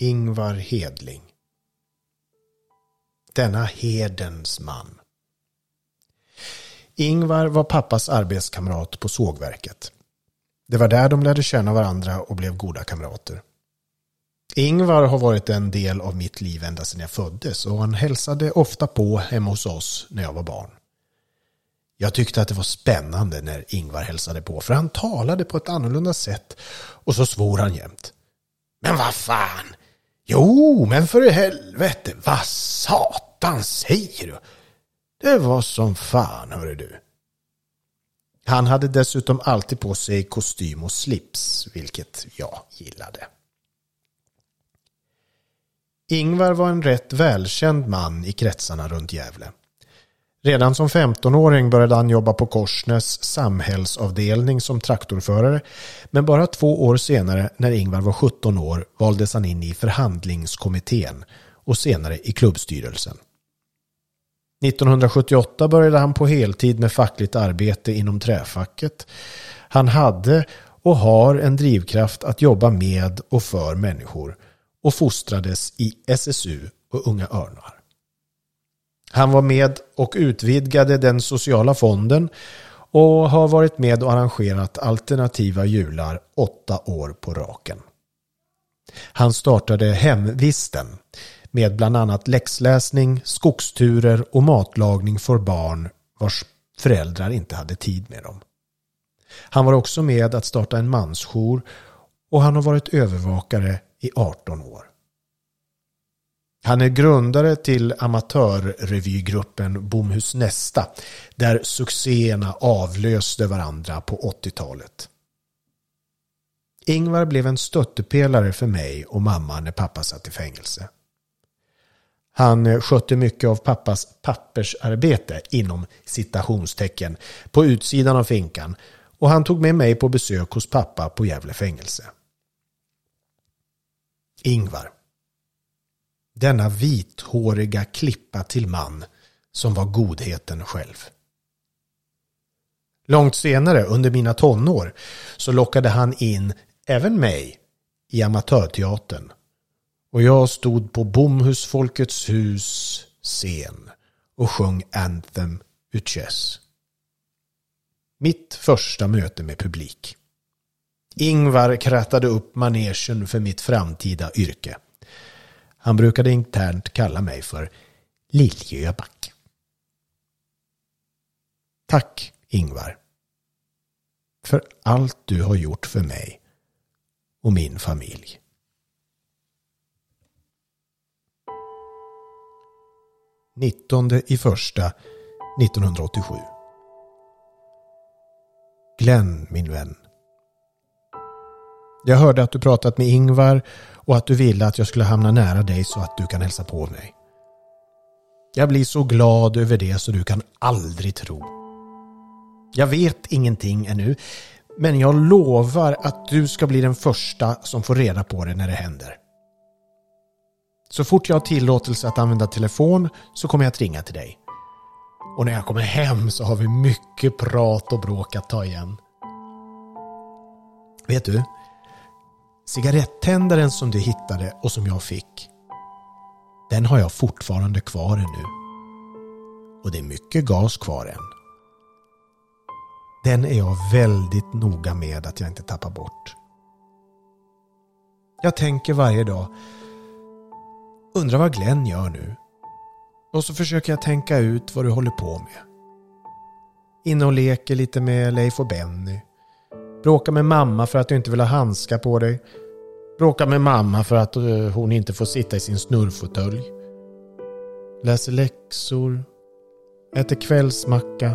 Ingvar Hedling. Denna hedens man. Ingvar var pappas arbetskamrat på sågverket. Det var där de lärde känna varandra och blev goda kamrater. Ingvar har varit en del av mitt liv ända sedan jag föddes och han hälsade ofta på hemma hos oss när jag var barn. Jag tyckte att det var spännande när Ingvar hälsade på för han talade på ett annorlunda sätt och så svor han jämt. Men vad fan! Jo, men för i helvete, vad satan säger du? Det var som fan, hörru du. Han hade dessutom alltid på sig kostym och slips, vilket jag gillade. Ingvar var en rätt välkänd man i kretsarna runt Gävle. Redan som 15-åring började han jobba på Korsnäs samhällsavdelning som traktorförare. Men bara två år senare, när Ingvar var 17 år, valdes han in i förhandlingskommittén och senare i klubbstyrelsen. 1978 började han på heltid med fackligt arbete inom träfacket. Han hade och har en drivkraft att jobba med och för människor och fostrades i SSU och Unga Örnar. Han var med och utvidgade den sociala fonden och har varit med och arrangerat alternativa jular åtta år på raken. Han startade Hemvisten med bland annat läxläsning, skogsturer och matlagning för barn vars föräldrar inte hade tid med dem. Han var också med att starta en mansjour och han har varit övervakare i 18 år. Han är grundare till amatörrevygruppen Bomhus Nästa där succéerna avlöste varandra på 80-talet. Ingvar blev en stöttepelare för mig och mamma när pappa satt i fängelse. Han eh, skötte mycket av pappas pappersarbete inom citationstecken på utsidan av finkan och han tog med mig på besök hos pappa på Gävle fängelse. Ingvar denna vithåriga klippa till man som var godheten själv. Långt senare, under mina tonår, så lockade han in även mig i amatörteatern. Och jag stod på Bomhus Folkets hus scen och sjöng Anthem Utches. Mitt första möte med publik. Ingvar krattade upp manegen för mitt framtida yrke. Han brukade internt kalla mig för Liljöback. Tack Ingvar. För allt du har gjort för mig och min familj. Nittonde i första 1987. Glenn, min vän. Jag hörde att du pratat med Ingvar och att du ville att jag skulle hamna nära dig så att du kan hälsa på mig. Jag blir så glad över det så du kan aldrig tro. Jag vet ingenting ännu, men jag lovar att du ska bli den första som får reda på det när det händer. Så fort jag har tillåtelse att använda telefon så kommer jag att ringa till dig. Och när jag kommer hem så har vi mycket prat och bråk att ta igen. Vet du? Cigarettändaren som du hittade och som jag fick. Den har jag fortfarande kvar ännu. Och det är mycket gas kvar än. Den är jag väldigt noga med att jag inte tappar bort. Jag tänker varje dag. Undrar vad Glenn gör nu? Och så försöker jag tänka ut vad du håller på med. Inne och leker lite med Leif och Benny. Bråkar med mamma för att du inte vill ha handskar på dig. Bråkar med mamma för att eh, hon inte får sitta i sin snurrfåtölj. Läser läxor. Äter kvällsmacka.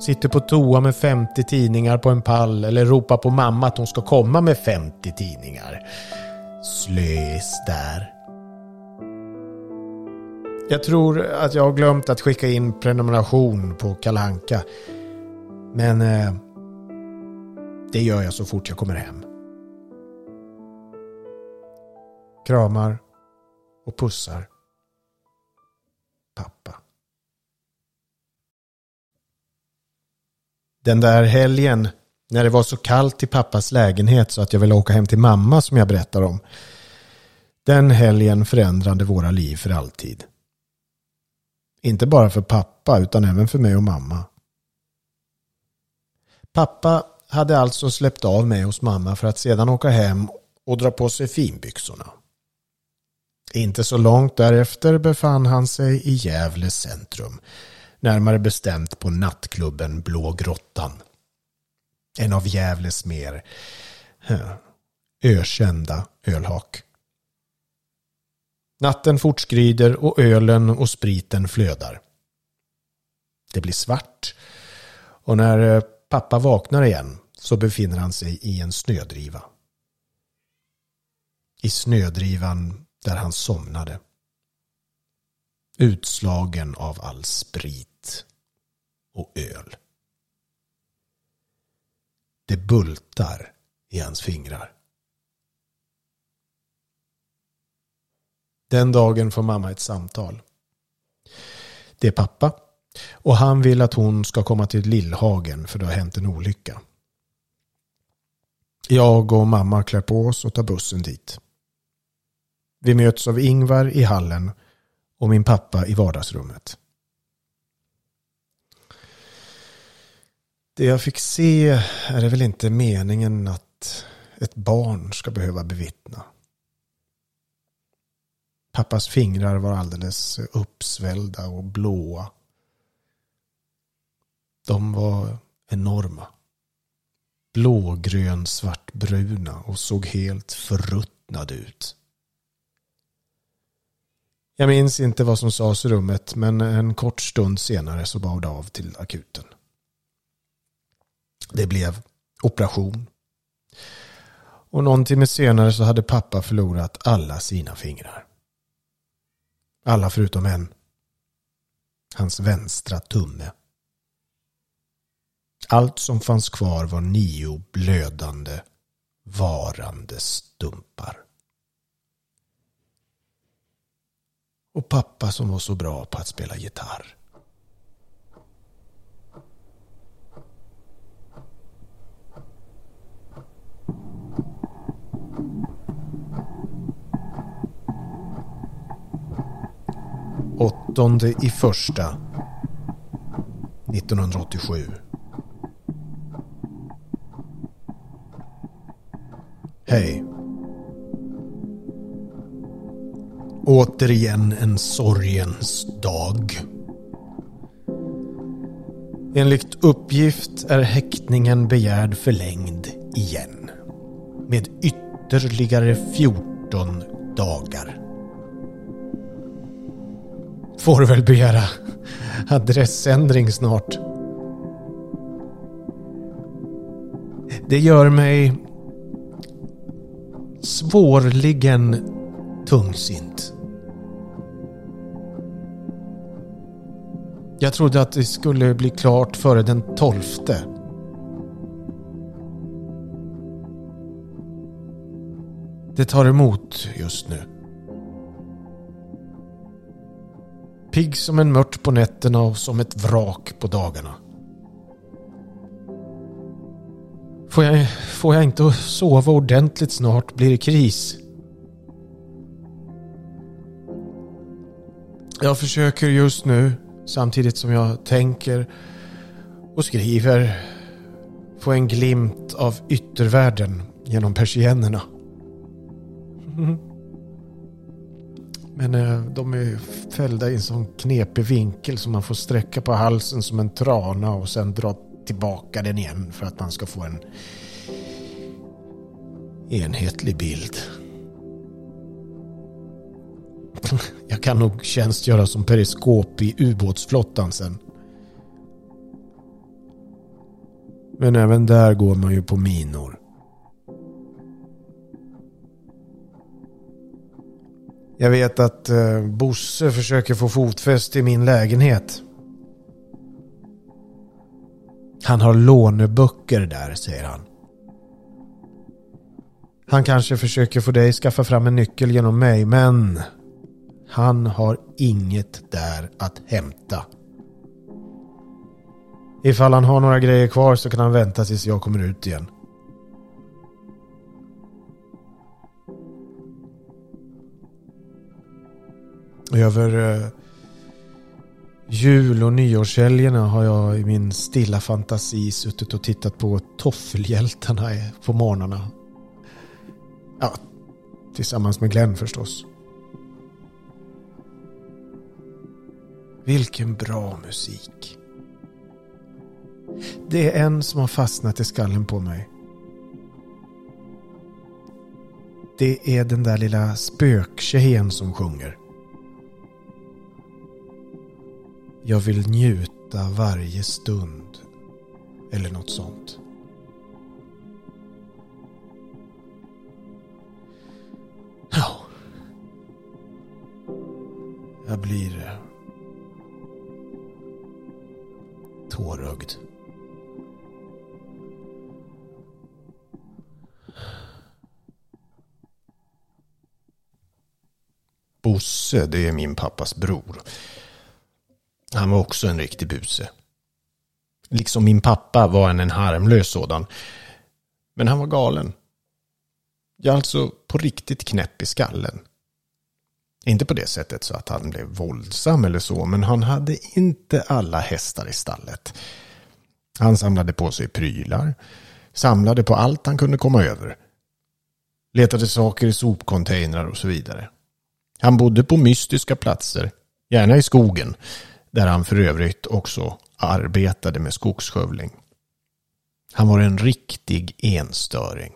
Sitter på toa med 50 tidningar på en pall eller ropar på mamma att hon ska komma med 50 tidningar. Slös där. Jag tror att jag har glömt att skicka in prenumeration på Kalanka. Men eh, det gör jag så fort jag kommer hem. Kramar och pussar. Pappa. Den där helgen när det var så kallt i pappas lägenhet så att jag ville åka hem till mamma som jag berättar om. Den helgen förändrade våra liv för alltid. Inte bara för pappa utan även för mig och mamma. Pappa hade alltså släppt av mig hos mamma för att sedan åka hem och dra på sig finbyxorna. Inte så långt därefter befann han sig i Gävle centrum. Närmare bestämt på nattklubben Blå Grottan. En av Gävles mer ökända ölhak. Natten fortskrider och ölen och spriten flödar. Det blir svart och när eh, pappa vaknar igen så befinner han sig i en snödriva. I snödrivan där han somnade. Utslagen av all sprit och öl. Det bultar i hans fingrar. Den dagen får mamma ett samtal. Det är pappa och han vill att hon ska komma till Lillhagen för det har hänt en olycka. Jag och mamma klär på oss och tar bussen dit. Vi möts av Ingvar i hallen och min pappa i vardagsrummet. Det jag fick se är det väl inte meningen att ett barn ska behöva bevittna. Pappas fingrar var alldeles uppsvällda och blåa. De var enorma. Blågrön svartbruna och såg helt förruttnade ut. Jag minns inte vad som sades i rummet men en kort stund senare så bar det av till akuten. Det blev operation. Och någon timme senare så hade pappa förlorat alla sina fingrar. Alla förutom en. Hans vänstra tumme. Allt som fanns kvar var nio blödande, varande stumpar. Och pappa som var så bra på att spela gitarr. Åttonde i första 1987. Hej. Återigen en sorgens dag. Enligt uppgift är häktningen begärd förlängd igen. Med ytterligare 14 dagar. Får väl begära adressändring snart. Det gör mig svårligen tungsint. Jag trodde att det skulle bli klart före den tolfte. Det tar emot just nu. Pigg som en mört på nätterna och som ett vrak på dagarna. Får jag, får jag inte sova ordentligt snart blir det kris. Jag försöker just nu, samtidigt som jag tänker och skriver, få en glimt av yttervärlden genom persiennerna. Men eh, de är fällda i en sån knepig vinkel som man får sträcka på halsen som en trana och sen dra tillbaka den igen för att man ska få en enhetlig bild. Jag kan nog tjänstgöra som periskop i ubåtsflottan sen. Men även där går man ju på minor. Jag vet att eh, Bosse försöker få fotfäste i min lägenhet. Han har låneböcker där, säger han. Han kanske försöker få dig skaffa fram en nyckel genom mig, men han har inget där att hämta. Ifall han har några grejer kvar så kan han vänta tills jag kommer ut igen. Över eh, jul och nyårshelgerna har jag i min stilla fantasi suttit och tittat på Toffelhjältarna på morgnarna. Ja, tillsammans med Glenn förstås. Vilken bra musik. Det är en som har fastnat i skallen på mig. Det är den där lilla spöktjejen som sjunger. Jag vill njuta varje stund. Eller något sånt. Ja. Jag blir eh, tårögd. Bosse, det är min pappas bror. Han var också en riktig buse. Liksom min pappa var han en harmlös sådan. Men han var galen. Ja, alltså på riktigt knäpp i skallen. Inte på det sättet så att han blev våldsam eller så, men han hade inte alla hästar i stallet. Han samlade på sig prylar, samlade på allt han kunde komma över. Letade saker i sopcontainrar och så vidare. Han bodde på mystiska platser, gärna i skogen, där han för övrigt också arbetade med skogsskövling. Han var en riktig enstöring.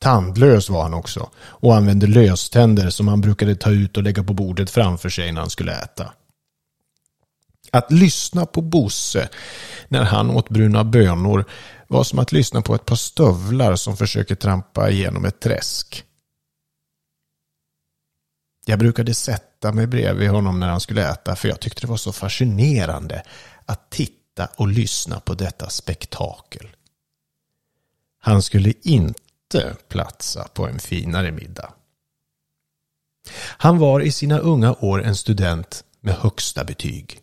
Tandlös var han också och använde löständer som han brukade ta ut och lägga på bordet framför sig när han skulle äta. Att lyssna på Bosse när han åt bruna bönor var som att lyssna på ett par stövlar som försöker trampa igenom ett träsk. Jag brukade sätta mig bredvid honom när han skulle äta för jag tyckte det var så fascinerande att titta och lyssna på detta spektakel. Han skulle inte platsa på en finare middag. Han var i sina unga år en student med högsta betyg.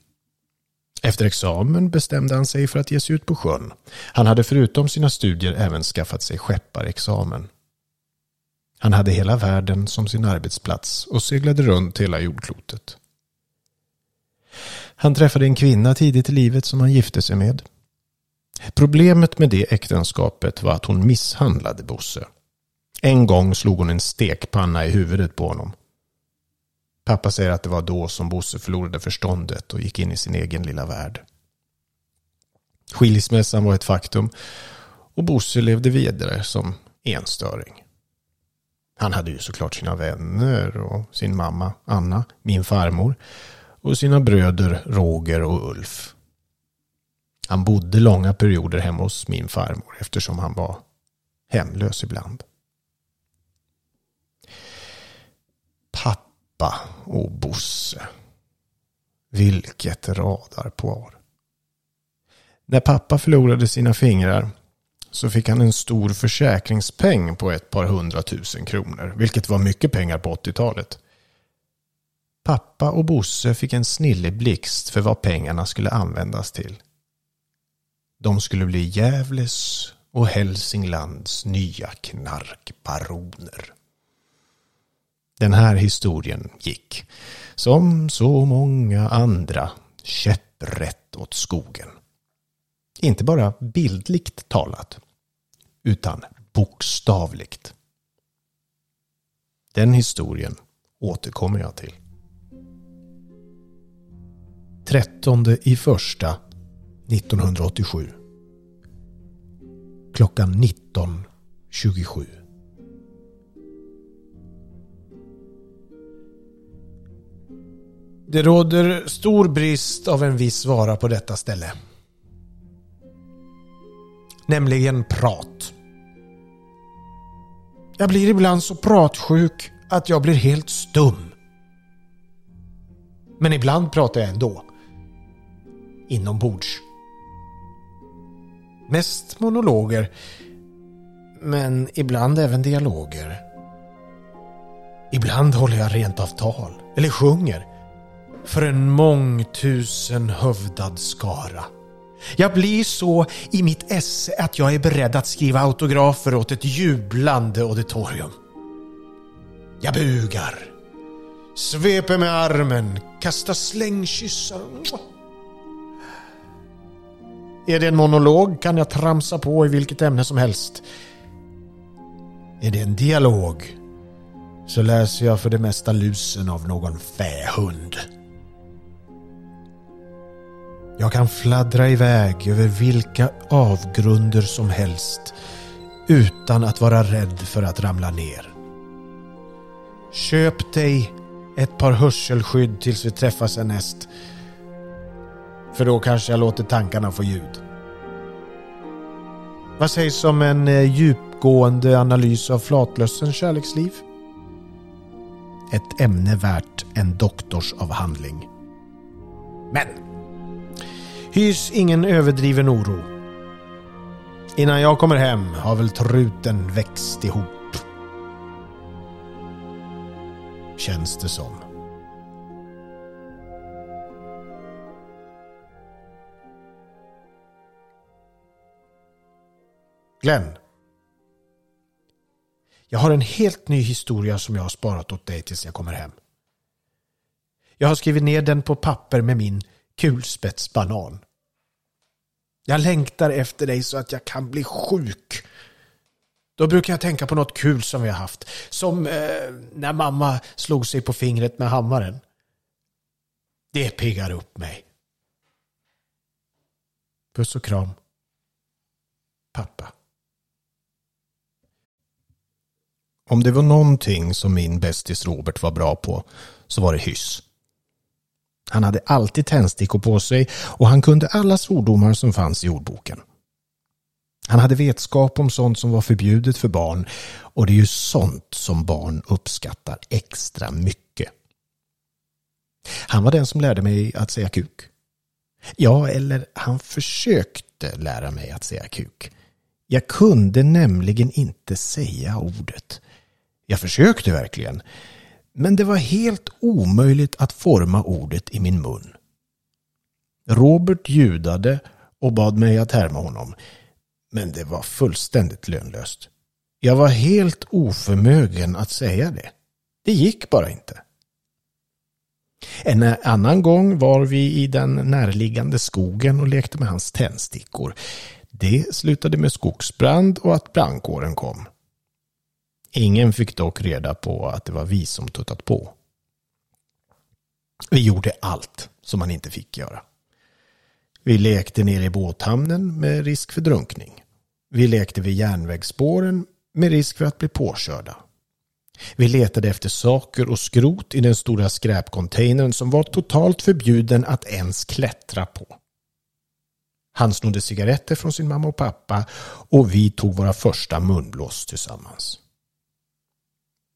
Efter examen bestämde han sig för att ge sig ut på sjön. Han hade förutom sina studier även skaffat sig skepparexamen. Han hade hela världen som sin arbetsplats och seglade runt hela jordklotet. Han träffade en kvinna tidigt i livet som han gifte sig med. Problemet med det äktenskapet var att hon misshandlade Bosse. En gång slog hon en stekpanna i huvudet på honom. Pappa säger att det var då som Bosse förlorade förståndet och gick in i sin egen lilla värld. Skilsmässan var ett faktum och Bosse levde vidare som enstöring. Han hade ju såklart sina vänner och sin mamma Anna, min farmor och sina bröder Roger och Ulf. Han bodde långa perioder hemma hos min farmor eftersom han var hemlös ibland. Pappa och Bosse. Vilket radarpar. När pappa förlorade sina fingrar så fick han en stor försäkringspeng på ett par hundratusen kronor, vilket var mycket pengar på 80-talet. Pappa och Bosse fick en snilleblixt för vad pengarna skulle användas till. De skulle bli Gävles och Hälsinglands nya knarkbaroner. Den här historien gick, som så många andra, käpprätt åt skogen. Inte bara bildligt talat, utan bokstavligt. Den historien återkommer jag till. 13 i första 1987. Klockan 19.27. Det råder stor brist av en viss vara på detta ställe nämligen prat. Jag blir ibland så pratsjuk att jag blir helt stum. Men ibland pratar jag ändå. Inombords. Mest monologer. Men ibland även dialoger. Ibland håller jag rent av tal. Eller sjunger. För en mångtusen hövdad skara. Jag blir så i mitt esse att jag är beredd att skriva autografer åt ett jublande auditorium. Jag bugar, Sveper med armen, kastar slängkyssar. Är det en monolog kan jag tramsa på i vilket ämne som helst. Är det en dialog så läser jag för det mesta lusen av någon fähund. Jag kan fladdra iväg över vilka avgrunder som helst utan att vara rädd för att ramla ner. Köp dig ett par hörselskydd tills vi träffas härnäst. För då kanske jag låter tankarna få ljud. Vad sägs om en eh, djupgående analys av flatlössens kärleksliv? Ett ämne värt en doktorsavhandling. Men hys ingen överdriven oro. Innan jag kommer hem har väl truten växt ihop. Känns det som. Glenn. Jag har en helt ny historia som jag har sparat åt dig tills jag kommer hem. Jag har skrivit ner den på papper med min kulspetsbanan. Jag längtar efter dig så att jag kan bli sjuk. Då brukar jag tänka på något kul som vi har haft. Som eh, när mamma slog sig på fingret med hammaren. Det piggar upp mig. Puss och kram. Pappa. Om det var någonting som min bästis Robert var bra på så var det hyss. Han hade alltid tändstickor på sig och han kunde alla svordomar som fanns i ordboken. Han hade vetskap om sånt som var förbjudet för barn och det är ju sånt som barn uppskattar extra mycket. Han var den som lärde mig att säga kuk. Ja, eller han försökte lära mig att säga kuk. Jag kunde nämligen inte säga ordet. Jag försökte verkligen. Men det var helt omöjligt att forma ordet i min mun. Robert ljudade och bad mig att härma honom. Men det var fullständigt lönlöst. Jag var helt oförmögen att säga det. Det gick bara inte. En annan gång var vi i den närliggande skogen och lekte med hans tändstickor. Det slutade med skogsbrand och att brandkåren kom. Ingen fick dock reda på att det var vi som tuttat på. Vi gjorde allt som man inte fick göra. Vi lekte nere i båthamnen med risk för drunkning. Vi lekte vid järnvägsspåren med risk för att bli påkörda. Vi letade efter saker och skrot i den stora skräpcontainern som var totalt förbjuden att ens klättra på. Han snodde cigaretter från sin mamma och pappa och vi tog våra första munblås tillsammans.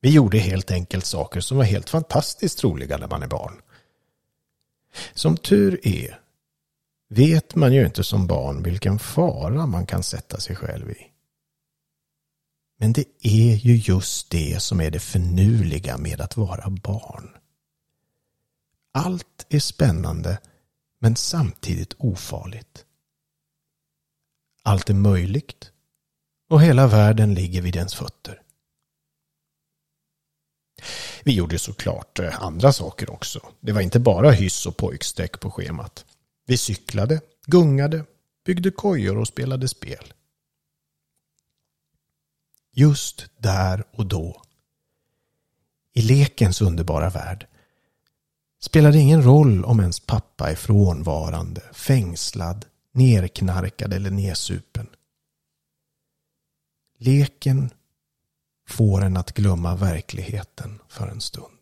Vi gjorde helt enkelt saker som var helt fantastiskt roliga när man är barn. Som tur är vet man ju inte som barn vilken fara man kan sätta sig själv i. Men det är ju just det som är det förnuliga med att vara barn. Allt är spännande men samtidigt ofarligt. Allt är möjligt och hela världen ligger vid ens fötter. Vi gjorde såklart eh, andra saker också. Det var inte bara hyss och pojksträck på schemat. Vi cyklade, gungade, byggde kojor och spelade spel. Just där och då, i lekens underbara värld, spelade ingen roll om ens pappa är frånvarande, fängslad, nerknarkad eller nedsupen. Leken får en att glömma verkligheten för en stund.